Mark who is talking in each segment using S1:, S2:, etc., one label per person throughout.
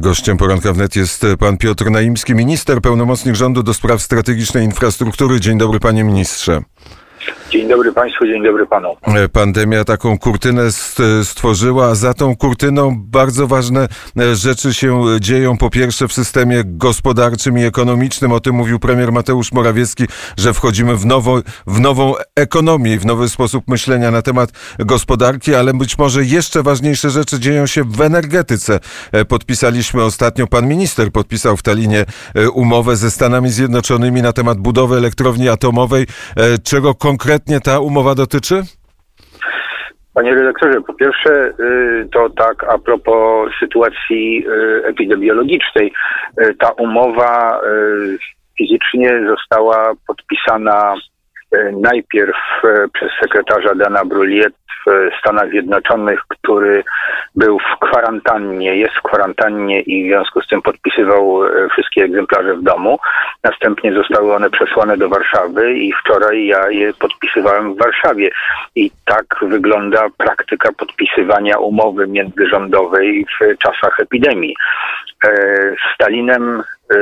S1: Gościem poranka wnet jest pan Piotr Naimski, minister, pełnomocnik rządu do spraw strategicznej infrastruktury. Dzień dobry, panie ministrze.
S2: Dzień dobry Państwu, dzień dobry Panu.
S1: E, pandemia taką kurtynę stworzyła, za tą kurtyną bardzo ważne e, rzeczy się dzieją. Po pierwsze w systemie gospodarczym i ekonomicznym, o tym mówił premier Mateusz Morawiecki, że wchodzimy w, nowo, w nową ekonomię, w nowy sposób myślenia na temat gospodarki, ale być może jeszcze ważniejsze rzeczy dzieją się w energetyce. E, podpisaliśmy ostatnio, pan minister podpisał w Talinie umowę ze Stanami Zjednoczonymi na temat budowy elektrowni atomowej, czego konkretnie ta umowa dotyczy?
S2: Panie redaktorze, po pierwsze y, to tak a propos sytuacji y, epidemiologicznej. Y, ta umowa fizycznie została podpisana najpierw przez sekretarza Dana Bruliet w Stanach Zjednoczonych, który był w kwarantannie, jest w kwarantannie i w związku z tym podpisywał e, wszystkie egzemplarze w domu. Następnie zostały one przesłane do Warszawy i wczoraj ja je podpisywałem w Warszawie. I tak wygląda praktyka podpisywania umowy międzyrządowej w czasach epidemii. E, z Stalinem e,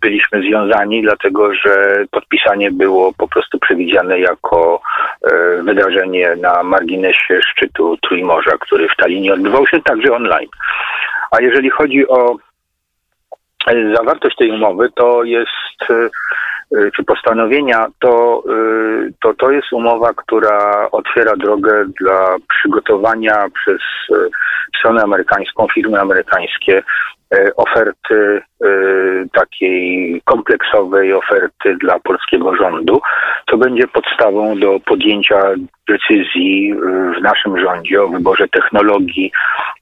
S2: byliśmy związani, dlatego że podpisanie było po prostu przewidziane jako wydarzenie na marginesie szczytu Trójmorza, który w Talinie odbywał się także online. A jeżeli chodzi o e, zawartość tej umowy, to jest e, e, czy postanowienia, to, to to jest umowa, która otwiera drogę dla przygotowania przez stronę amerykańską, firmy amerykańskie oferty takiej kompleksowej oferty dla polskiego rządu, co będzie podstawą do podjęcia decyzji w naszym rządzie o wyborze technologii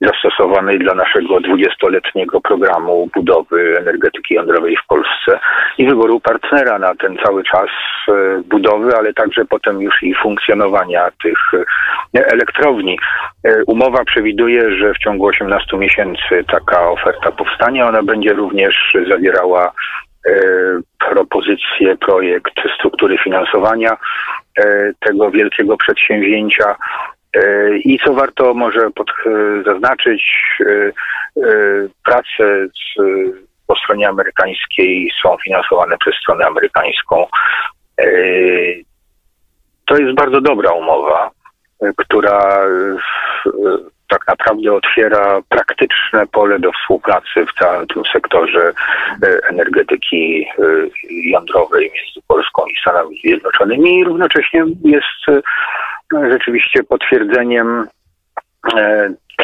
S2: zastosowanej dla naszego dwudziestoletniego programu budowy energetyki jądrowej w Polsce i wyboru partnera na ten cały czas e, budowy, ale także potem już i funkcjonowania tych elektrowni. Umowa przewiduje, że w ciągu 18 miesięcy taka oferta powstanie. Ona będzie również zawierała propozycję, projekt struktury finansowania E, tego wielkiego przedsięwzięcia. E, I co warto może pod, e, zaznaczyć, prace z, po stronie amerykańskiej są finansowane przez stronę amerykańską. To jest bardzo dobra umowa, która tak naprawdę otwiera praktyczne pole do współpracy w całym tym sektorze e, energetyki e, jądrowej między Polską i Stanami Zjednoczonymi i równocześnie jest e, rzeczywiście potwierdzeniem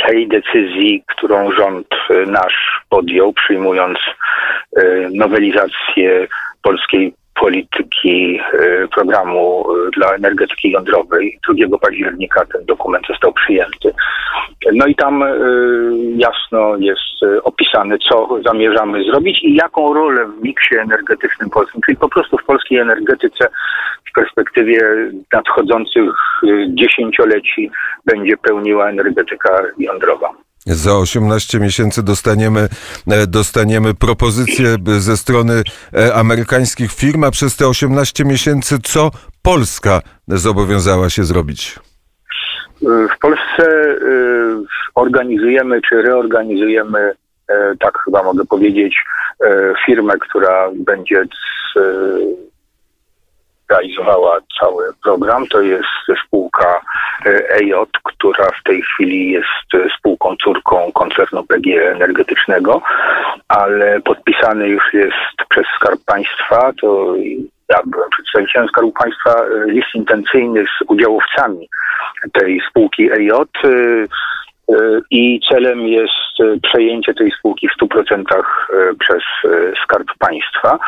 S2: tej decyzji, którą rząd nasz podjął, przyjmując nowelizację polskiej polityki programu dla energetyki jądrowej. 2 października ten dokument został przyjęty. No i tam e, jasno jest opisane, co zamierzamy zrobić i jaką rolę w miksie energetycznym polskim, czyli po prostu w polskiej energetyce w perspektywie nadchodzących dziesięcioleci będzie pełniła energetyka jądrowa.
S1: Za 18 miesięcy dostaniemy, e, dostaniemy propozycje ze strony e, amerykańskich firm, a przez te 18 miesięcy co Polska zobowiązała się zrobić?
S2: W Polsce e, organizujemy czy reorganizujemy, tak chyba mogę powiedzieć, firmę, która będzie realizowała cały program. To jest spółka EJ, która w tej chwili jest spółką córką koncernu PG Energetycznego, ale podpisany już jest przez Skarb Państwa. To ja byłem przedstawicielem Skarbu Państwa list intencyjny z udziałowcami tej spółki EJ i celem jest przejęcie tej spółki w 100% przez Skarb Państwa,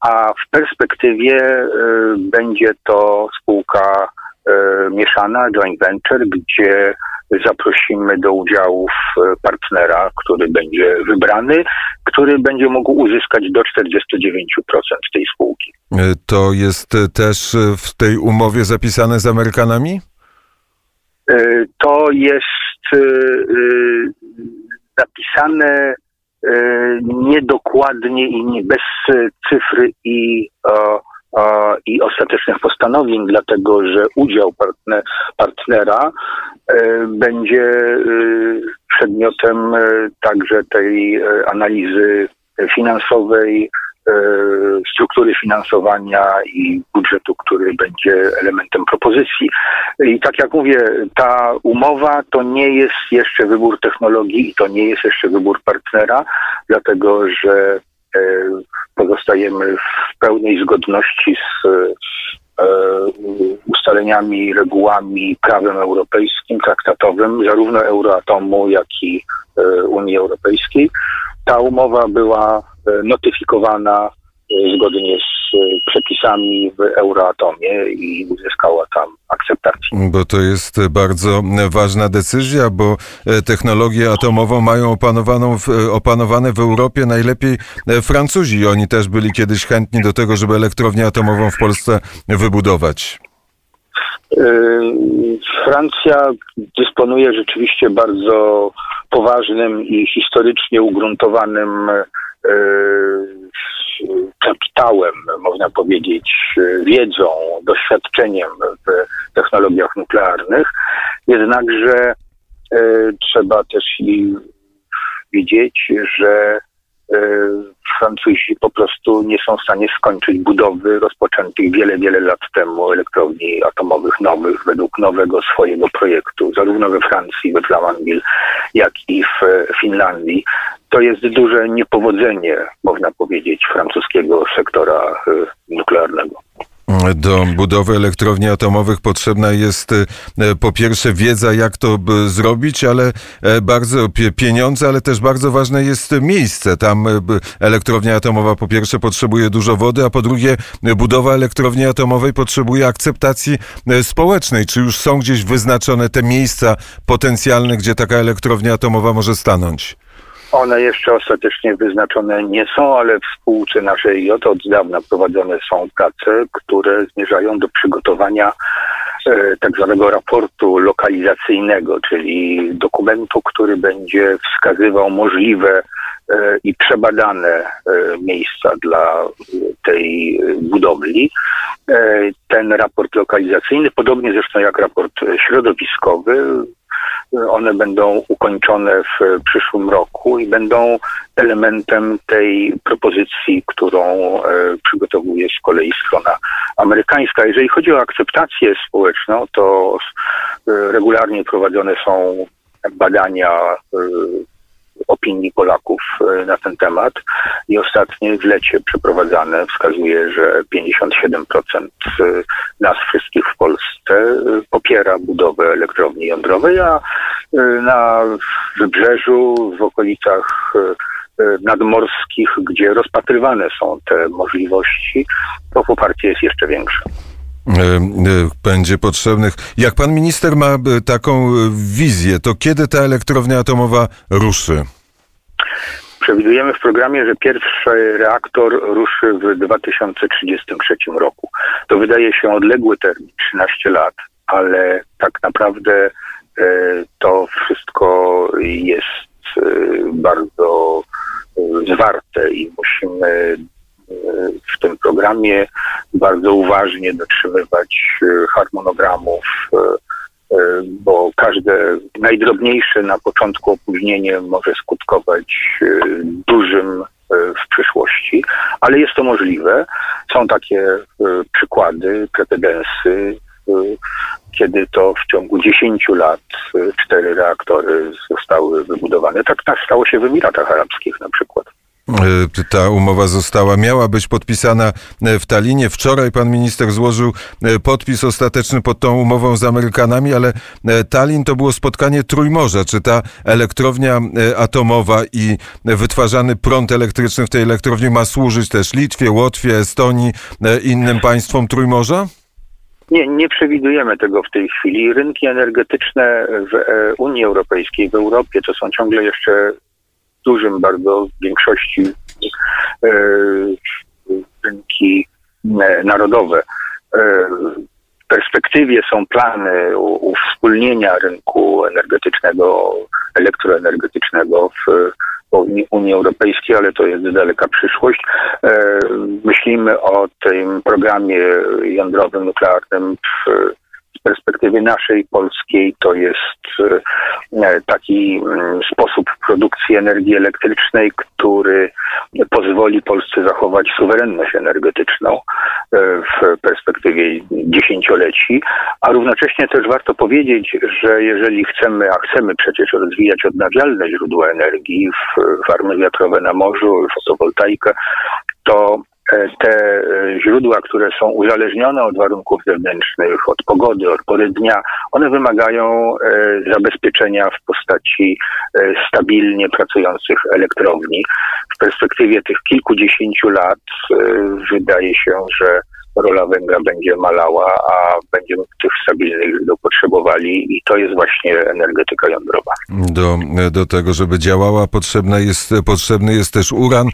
S2: a w perspektywie będzie to spółka mieszana, joint venture, gdzie zaprosimy do udziału partnera, który będzie wybrany, który będzie mógł uzyskać do 49% tej spółki.
S1: To jest też w tej umowie zapisane z Amerykanami?
S2: To jest zapisane y, niedokładnie i bez cyfry i i ostatecznych postanowień, dlatego że udział partner, partnera będzie przedmiotem także tej analizy finansowej, E, struktury finansowania i budżetu, który będzie elementem propozycji. I tak jak mówię, ta umowa to nie jest jeszcze wybór technologii i to nie jest jeszcze wybór partnera, dlatego że e, pozostajemy w pełnej zgodności z e, ustaleniami, regułami, prawem europejskim, traktatowym, zarówno Euroatomu, jak i Unii Europejskiej. Ta umowa była E, notyfikowana e, zgodnie z e, przepisami w Euroatomie i uzyskała tam akceptację.
S1: Bo to jest bardzo ważna decyzja, bo technologię atomową mają opanowaną w, opanowane w Europie najlepiej Francuzi. Oni też byli kiedyś chętni do tego, żeby elektrownię atomową w Polsce wybudować.
S2: Francja dysponuje rzeczywiście bardzo poważnym i historycznie ugruntowanym E, kapitałem, można powiedzieć, wiedzą, doświadczeniem w technologiach nuklearnych. Jednakże e, trzeba też i widzieć, że e, Francuzi po prostu nie są w stanie skończyć budowy rozpoczętych wiele, wiele lat temu elektrowni atomowych nowych według nowego swojego projektu, zarówno we Francji, we Flamanville, jak i w Finlandii to jest duże niepowodzenie, można powiedzieć, francuskiego sektora y, nuklearnego.
S1: Do budowy elektrowni atomowych potrzebna jest y, po pierwsze wiedza, jak to zrobić, ale e, bardzo pieniądze, ale też bardzo ważne jest miejsce. Tam y, elektrownia atomowa po pierwsze potrzebuje dużo wody, a po drugie budowa elektrowni atomowej potrzebuje akceptacji społecznej. Czy już są gdzieś wyznaczone te miejsca potencjalne, gdzie taka elektrownia atomowa może stanąć?
S2: One jeszcze ostatecznie wyznaczone nie są, ale w spółce naszej J od dawna prowadzone są prace, które zmierzają do przygotowania e, tak zwanego raportu lokalizacyjnego, czyli dokumentu, który będzie wskazywał możliwe e, i przebadane e, miejsca dla tej budowli. Ten raport lokalizacyjny, podobnie zresztą jak raport środowiskowy, one będą ukończone w przyszłym roku i będą elementem tej propozycji, którą e, przygotowuje z kolei strona amerykańska. Jeżeli chodzi o akceptację społeczną, to e, regularnie prowadzone są badania e, opinii Polaków e, na ten temat. I ostatnie zlecie przeprowadzane wskazuje, że 57% e, nas wszystkich w Polsce e, popiera budowę elektrowni jądrowej, a na wybrzeżu, w okolicach nadmorskich, gdzie rozpatrywane są te możliwości, to poparcie jest jeszcze większe
S1: będzie potrzebnych. Jak pan minister ma taką wizję, to kiedy ta elektrownia atomowa ruszy?
S2: Przewidujemy w programie, że pierwszy reaktor ruszy w 2033 roku. To wydaje się odległy termin, 13 lat, ale tak naprawdę e, to wszystko jest e, bardzo e, zwarte i musimy w tym programie bardzo uważnie dotrzymywać harmonogramów E, bo każde najdrobniejsze na początku opóźnienie może skutkować e, dużym e, w przyszłości, ale jest to możliwe. Są takie przykłady, precedensy, kiedy to w ciągu 10 lat cztery reaktory zostały wybudowane. Tak, tak stało się w Emiratach Arabskich na przykład.
S1: E, ta umowa została, miała być podpisana e, w Talinie. Wczoraj pan minister złożył e, podpis ostateczny pod tą umową z Amerykanami, ale Tallin to było spotkanie Trójmorza. Czy ta elektrownia atomowa i wytwarzany prąd elektryczny w tej elektrowni ma służyć też Litwie, Łotwie, Estonii, innym państwom Trójmorza?
S2: Nie, nie przewidujemy tego w tej chwili. Rynki energetyczne w Unii Europejskiej, w Europie to są ciągle jeszcze dużym bardzo w większości e, rynki e, narodowe. E, perspektywie są plany uwspólnienia rynku energetycznego, elektroenergetycznego w Unii Europejskiej, ale to jest daleka przyszłość. Myślimy o tym programie jądrowym, nuklearnym w z perspektywy naszej polskiej to jest e, taki mm, sposób produkcji energii elektrycznej, który pozwoli Polsce zachować suwerenność energetyczną e, w perspektywie dziesięcioleci, a równocześnie też warto powiedzieć, że jeżeli chcemy, a chcemy przecież rozwijać odnawialne źródła energii, farmy wiatrowe na morzu, fotowoltaikę, to te e, źródła, które są uzależnione od warunków zewnętrznych, od pogody, od pory dnia, one wymagają e, zabezpieczenia w postaci stabilnie pracujących elektrowni. W perspektywie tych kilkudziesięciu lat wydaje się, że rola węgla będzie malała, a będziemy tych stabilnych źródeł potrzebowali i to jest właśnie energetyka jądrowa.
S1: Do, do tego, żeby działała, potrzebny jest, potrzebny jest też uran.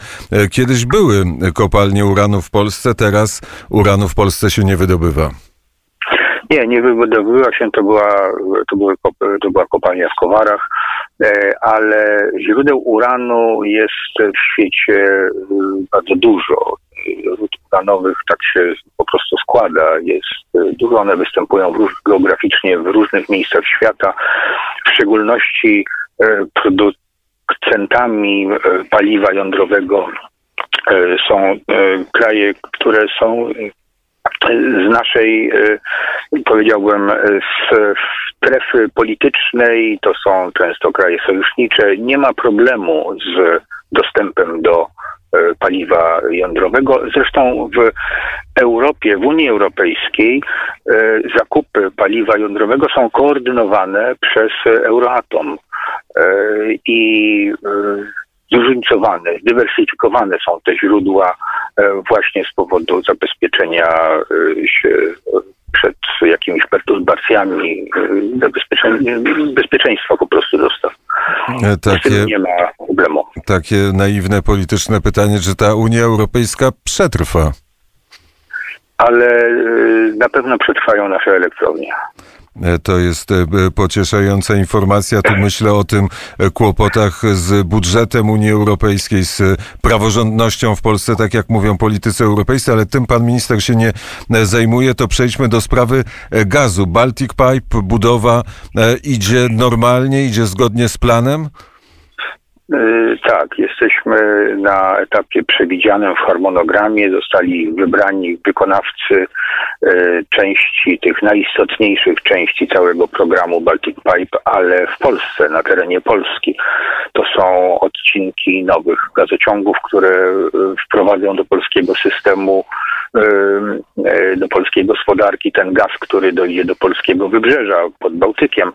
S1: Kiedyś były kopalnie uranu w Polsce, teraz uranu w Polsce się nie wydobywa.
S2: Nie, nie wydobyła się, to była, to, były, to była kopalnia w Kowarach, e, ale źródeł uranu jest w świecie e, bardzo dużo ród uranowych tak się po prostu składa. Jest y, dużo, one występują w, geograficznie w różnych miejscach świata, w szczególności y, producentami y, paliwa jądrowego są kraje, które są z naszej, powiedziałbym, strefy politycznej, to są często kraje sojusznicze. Nie ma problemu z dostępem do paliwa jądrowego. Zresztą w Europie, w Unii Europejskiej e, zakupy paliwa jądrowego są koordynowane przez Euroatom e, i zróżnicowane, zdywersyfikowane są te źródła właśnie z powodu zabezpieczenia się przed jakimiś perturbacjami, bezpieczeństwa po prostu dostaw. Takie, nie ma problemu.
S1: Takie naiwne polityczne pytanie, czy ta Unia Europejska przetrwa?
S2: Ale y, na pewno przetrwają nasze elektrownie.
S1: E, to jest e, pocieszająca informacja. Tu myślę o tym e, kłopotach z budżetem Unii Europejskiej, z praworządnością w Polsce, tak jak mówią politycy europejscy, ale tym pan minister się nie zajmuje. To przejdźmy do sprawy gazu. Baltic Pipe, budowa idzie normalnie, idzie zgodnie z planem?
S2: Y, tak, jesteśmy na etapie przewidzianym w harmonogramie. Zostali wybrani wykonawcy y, części, tych najistotniejszych części całego programu Baltic Pipe, ale w Polsce, na terenie Polski. To są odcinki nowych gazociągów, które y, wprowadzą do polskiego systemu do polskiej gospodarki ten gaz, który dojdzie do polskiego wybrzeża pod Bałtykiem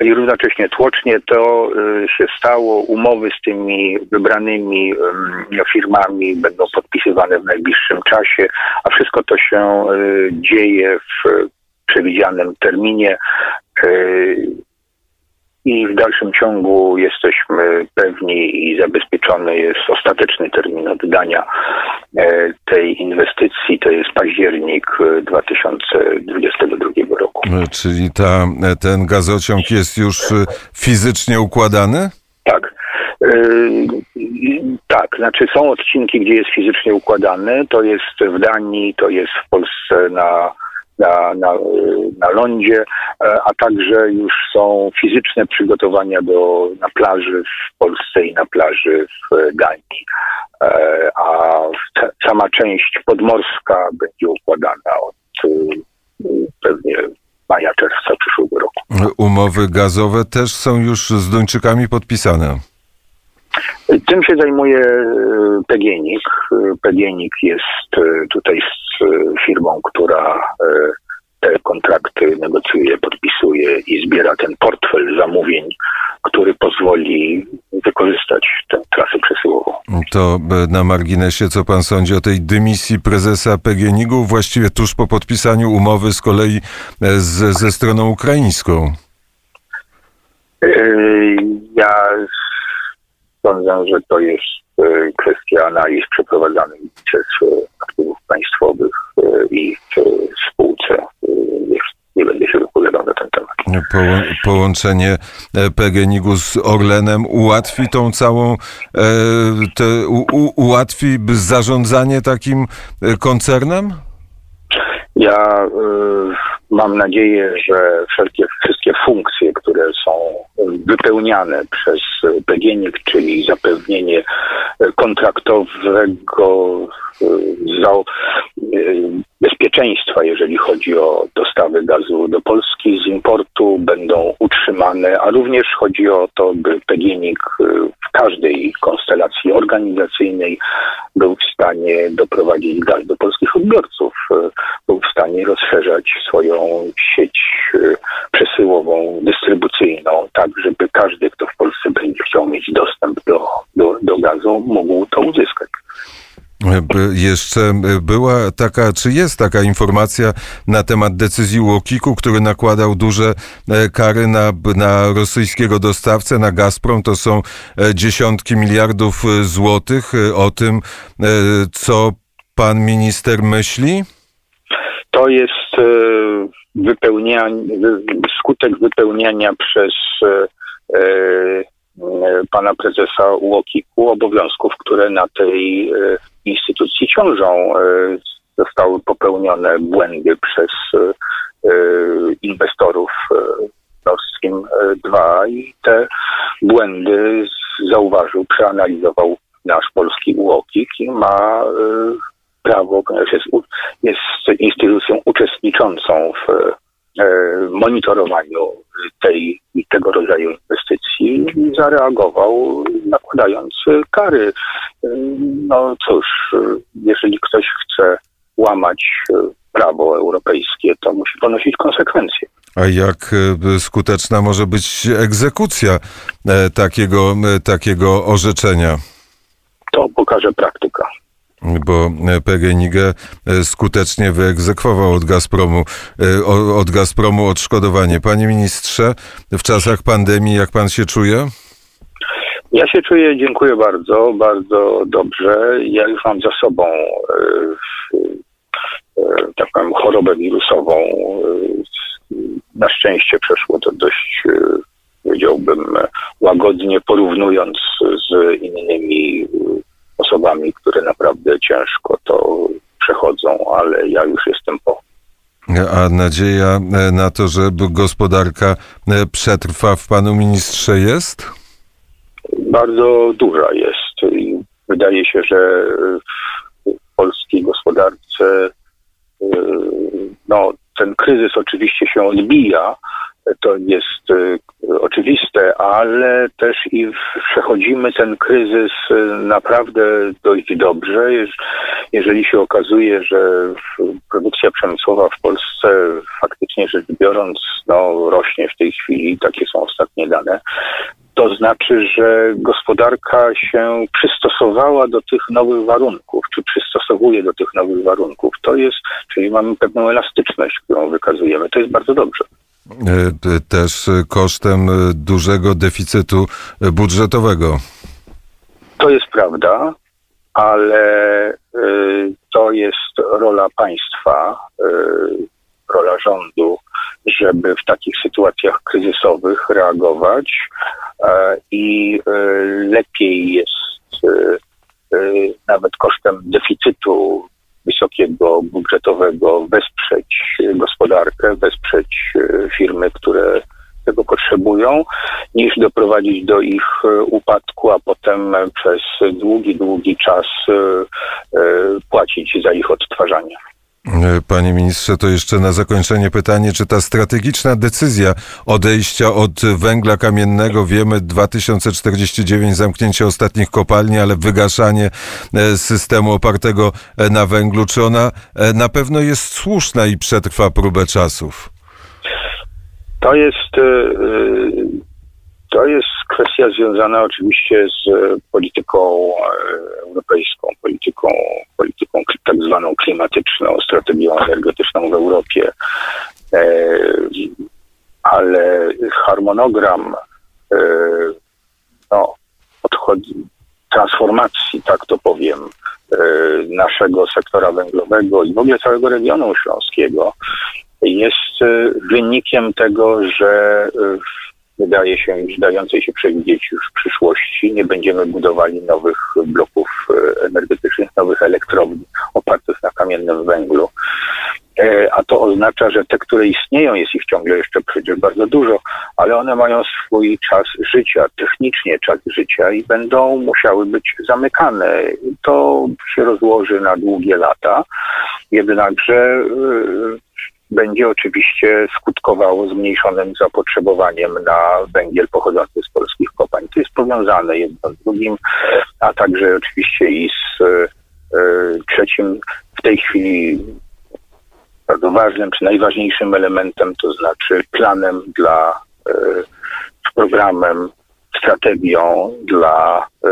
S2: i równocześnie tłocznie to się stało. Umowy z tymi wybranymi firmami będą podpisywane w najbliższym czasie, a wszystko to się e, dzieje w przewidzianym terminie. E, I w dalszym ciągu jesteśmy pewni i zabezpieczony jest ostateczny termin oddania e, tej inwestycji, to jest październik 2022 roku.
S1: Czyli ta, ten gazociąg jest już fizycznie układany?
S2: Tak. Tak, znaczy są odcinki, gdzie jest fizycznie układany. To jest w Danii, to jest w Polsce na, na, na, na lądzie, e, a także już są fizyczne przygotowania do, na plaży w Polsce i na plaży w Danii. E, a sama część podmorska będzie układana od pewnie maja, czerwca przyszłego roku.
S1: Umowy gazowe też są już z Duńczykami podpisane.
S2: Tym się zajmuje e, PGNiG. E, PGNiG jest e, tutaj z firmą, która te kontrakty negocjuje, podpisuje i zbiera ten portfel zamówień, który pozwoli wykorzystać tę trasę przesyłową.
S1: To na marginesie, co pan sądzi o tej dymisji prezesa PGNiG-u, właściwie tuż po podpisaniu umowy z kolei z, ze stroną ukraińską?
S2: Ja Sądzę, że to jest e, kwestia analiz przeprowadzanych przez e, aktywów państwowych e, i w spółce
S1: połączenie PGNiG-u z Orlenem ułatwi tą całą, te, u, ułatwi zarządzanie takim koncernem?
S2: Ja y, mam nadzieję, że wszelkie, wszystkie funkcje, które są wypełniane przez PGNiG, czyli zapewnienie kontraktowego za bezpieczeństwa, jeżeli chodzi o dostawy gazu do Polski z importu, będą utrzymane, a również chodzi o to, by PGNiG każdej konstelacji organizacyjnej był w stanie doprowadzić gaz do polskich odbiorców, był w stanie rozszerzać swoją sieć przesyłową, dystrybucyjną, tak żeby każdy, kto w Polsce będzie chciał mieć dostęp do, do, do gazu, mógł to uzyskać.
S1: Jeszcze była taka, czy jest taka informacja na temat decyzji Łokiku, który nakładał duże e, kary na, na rosyjskiego dostawcę, na Gazprom. To są e, dziesiątki miliardów e, złotych. O tym, co pan minister myśli?
S2: To jest wypełnianie, skutek wypełniania przez pana prezesa Łokiku obowiązków, które na tej instytucji ciążą. E, zostały popełnione błędy przez inwestorów Nord Stream 2 i te błędy zauważył, przeanalizował nasz polski UOKiK i ma prawo, ponieważ jest, jest instytucją uczestniczącą w monitorowaniu tej tego rodzaju inwestycji zareagował nakładając kary. No cóż, jeżeli ktoś chce łamać prawo europejskie, to musi ponosić konsekwencje.
S1: A jak skuteczna może być egzekucja e, takiego, e, takiego orzeczenia?
S2: To pokaże praktyka
S1: bo PGNiG skutecznie wyegzekwował od Gazpromu, od Gazpromu odszkodowanie. Panie ministrze, w czasach pandemii jak pan się czuje?
S2: Ja się czuję, dziękuję bardzo, bardzo dobrze. Ja już mam za sobą e, e, tak powiem, chorobę wirusową. E, na szczęście przeszło to dość, powiedziałbym, łagodnie, porównując z innymi osobami, które naprawdę ciężko to przechodzą, ale ja już jestem po.
S1: A nadzieja na to, że gospodarka przetrwa w panu ministrze jest?
S2: Bardzo duża jest i wydaje się, że w polskiej gospodarce no, ten kryzys oczywiście się odbija, to jest y, oczywiste, ale też i przechodzimy ten kryzys y, naprawdę dość dobrze. Jeżeli się okazuje, że produkcja przemysłowa w Polsce faktycznie rzecz biorąc no, rośnie w tej chwili, takie są ostatnie dane, to znaczy, że gospodarka się przystosowała do tych nowych warunków, czy przystosowuje do tych nowych warunków. To jest, czyli mamy pewną elastyczność, którą wykazujemy. To jest bardzo dobrze.
S1: E, też kosztem dużego deficytu budżetowego.
S2: To jest prawda, ale e, to jest rola państwa, e, rola rządu, żeby w takich sytuacjach kryzysowych reagować i lepiej jest nawet kosztem deficytu wysokiego budżetowego wesprzeć gospodarkę, wesprzeć e, firmy, które tego potrzebują, niż doprowadzić do ich e, upadku, a potem przez długi, długi czas e, płacić za ich odtwarzanie.
S1: Panie ministrze, to jeszcze na zakończenie pytanie, czy ta strategiczna decyzja odejścia od węgla kamiennego, wiemy 2049 zamknięcie ostatnich kopalni, ale wygaszanie e, systemu opartego e, na węglu, czy ona e, na pewno jest słuszna i przetrwa próbę czasów?
S2: To jest to jest kwestia związana oczywiście z polityką europejską, polityką, polityką tak zwaną klimatyczną, strategią energetyczną w Europie. E, ale harmonogram e, no, odchodzi, transformacji, tak to powiem, e, naszego sektora węglowego i w ogóle całego regionu śląskiego jest wynikiem tego, że wydaje się już dającej się przewidzieć już w przyszłości. Nie będziemy budowali nowych bloków energetycznych, nowych elektrowni opartych na kamiennym węglu. E, a to oznacza, że te, które istnieją, jest ich ciągle jeszcze przecież bardzo dużo, ale one mają swój czas życia, technicznie czas życia i będą musiały być zamykane. To się rozłoży na długie lata, jednakże e, będzie oczywiście skutkowało zmniejszonym zapotrzebowaniem na węgiel pochodzący z polskich kopalń. To jest powiązane jedno z drugim, a także oczywiście i z e, trzecim w tej chwili bardzo ważnym czy najważniejszym elementem, to znaczy planem dla, e, programem, strategią dla e,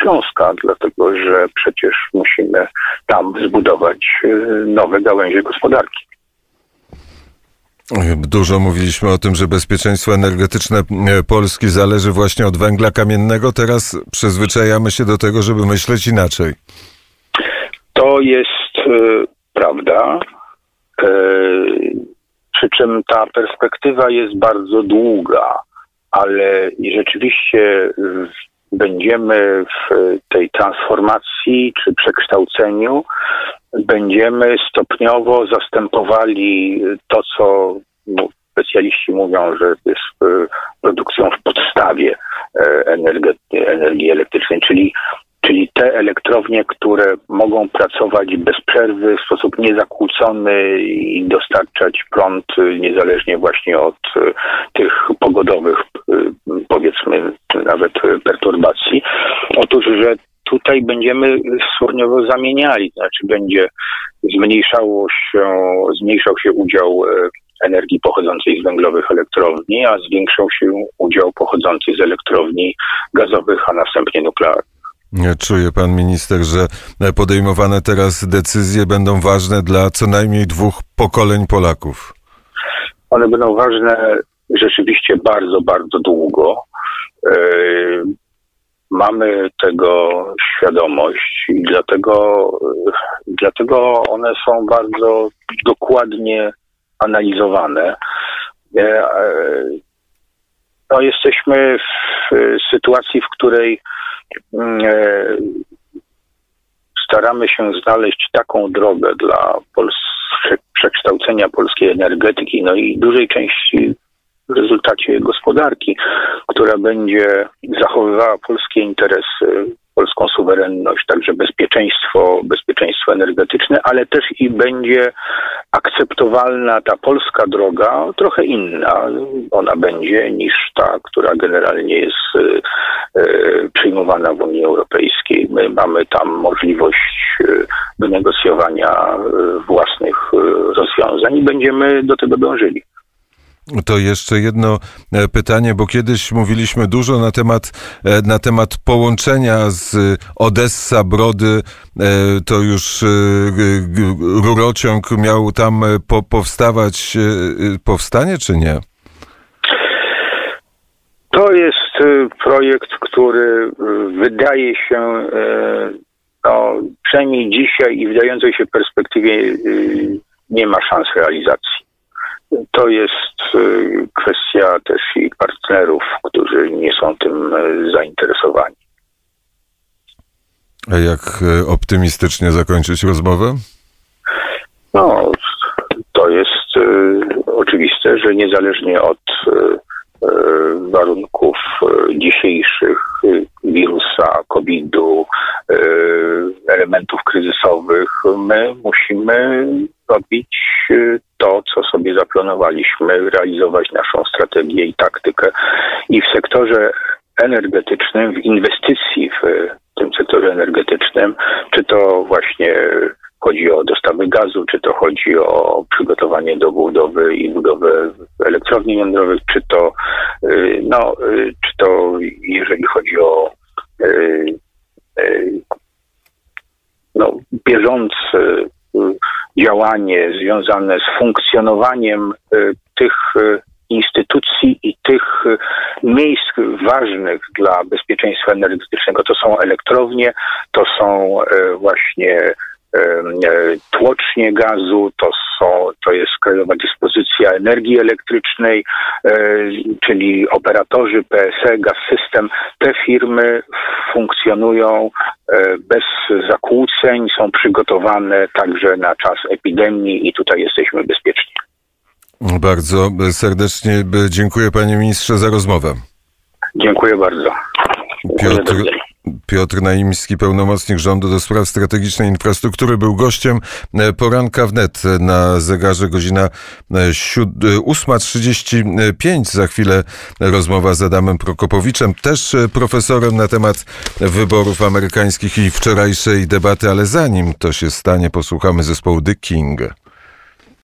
S2: Śląska, dlatego że przecież musimy tam zbudować e, nowe gałęzie gospodarki.
S1: Dużo mówiliśmy o tym, że bezpieczeństwo energetyczne Polski zależy właśnie od węgla kamiennego. Teraz przyzwyczajamy się do tego, żeby myśleć inaczej.
S2: To jest y, prawda. E, przy czym ta perspektywa jest bardzo długa, ale rzeczywiście będziemy w tej transformacji czy przekształceniu, będziemy stopniowo zastępowali to, co no, specjaliści mówią, że jest e, produkcją w podstawie e, energii elektrycznej, czyli czyli te elektrownie, które mogą pracować bez przerwy w sposób niezakłócony i dostarczać prąd niezależnie właśnie od e, tych pogodowych, e, powiedzmy, nawet perturbacji. Otóż, że tutaj będziemy stopniowo zamieniali, znaczy będzie zmniejszało się, zmniejszał się udział e, energii pochodzącej z węglowych elektrowni, a zwiększał się udział pochodzący z elektrowni gazowych, a następnie nuklearnych.
S1: Czuje pan minister, że podejmowane teraz decyzje będą ważne dla co najmniej dwóch pokoleń Polaków?
S2: One będą ważne rzeczywiście bardzo, bardzo długo. E, mamy tego świadomość i dlatego, dlatego one są bardzo dokładnie analizowane. E, no, jesteśmy w sytuacji, w której staramy się znaleźć taką drogę dla przekształcenia polskiej energetyki, no i dużej części w rezultacie gospodarki, która będzie zachowywała polskie interesy, polską suwerenność, także bezpieczeństwo, bezpieczeństwo energetyczne, ale też i będzie akceptowalna ta polska droga, trochę inna ona będzie niż ta, która generalnie jest e, przyjmowana w Unii Europejskiej. My mamy tam możliwość e, wynegocjowania e, własnych rozwiązań i będziemy do tego dążyli.
S1: To jeszcze jedno e, pytanie, bo kiedyś mówiliśmy dużo na temat, e, na temat połączenia z Odessa, Brody. E, to już rurociąg miał tam powstawać. Powstanie czy nie?
S2: To jest projekt, który wydaje się, no, przynajmniej dzisiaj i w dającej się perspektywie nie ma szans realizacji. To jest y, kwestia też i partnerów, którzy nie są tym y, zainteresowani.
S1: A jak y, optymistycznie zakończyć rozmowę?
S2: No, to jest oczywiste, że niezależnie od warunków dzisiejszych wirusa, COVID-u, elementów kryzysowych, my musimy robić to, co sobie zaplanowaliśmy, realizować naszą strategię i taktykę. I w sektorze energetycznym, w inwestycji w tym sektorze energetycznym, czy to właśnie chodzi o dostawy gazu, czy to chodzi o przygotowanie do budowy i budowę elektrowni jądrowych, czy to, y, no, y, czy to jeżeli chodzi o y, no, bieżący działanie związane z funkcjonowaniem y, tych y, instytucji i tych y, miejsc ważnych dla bezpieczeństwa energetycznego. To są elektrownie, to są właśnie tłocznie gazu, to, są, to jest Krajowa Dyspozycja Energii Elektrycznej, czyli operatorzy PSE, Gaz System. Te firmy funkcjonują bez zakłóceń, są przygotowane także na czas epidemii i tutaj jesteśmy bezpieczni.
S1: Bardzo serdecznie dziękuję panie ministrze za rozmowę.
S2: Dziękuję bardzo.
S1: Piotr, Piotr Naimski, pełnomocnik rządu do spraw strategicznej infrastruktury, był gościem poranka wnet na zegarze godzina 8.35. Za chwilę rozmowa z Adamem Prokopowiczem, też profesorem na temat wyborów amerykańskich i wczorajszej debaty, ale zanim to się stanie, posłuchamy zespołu The King.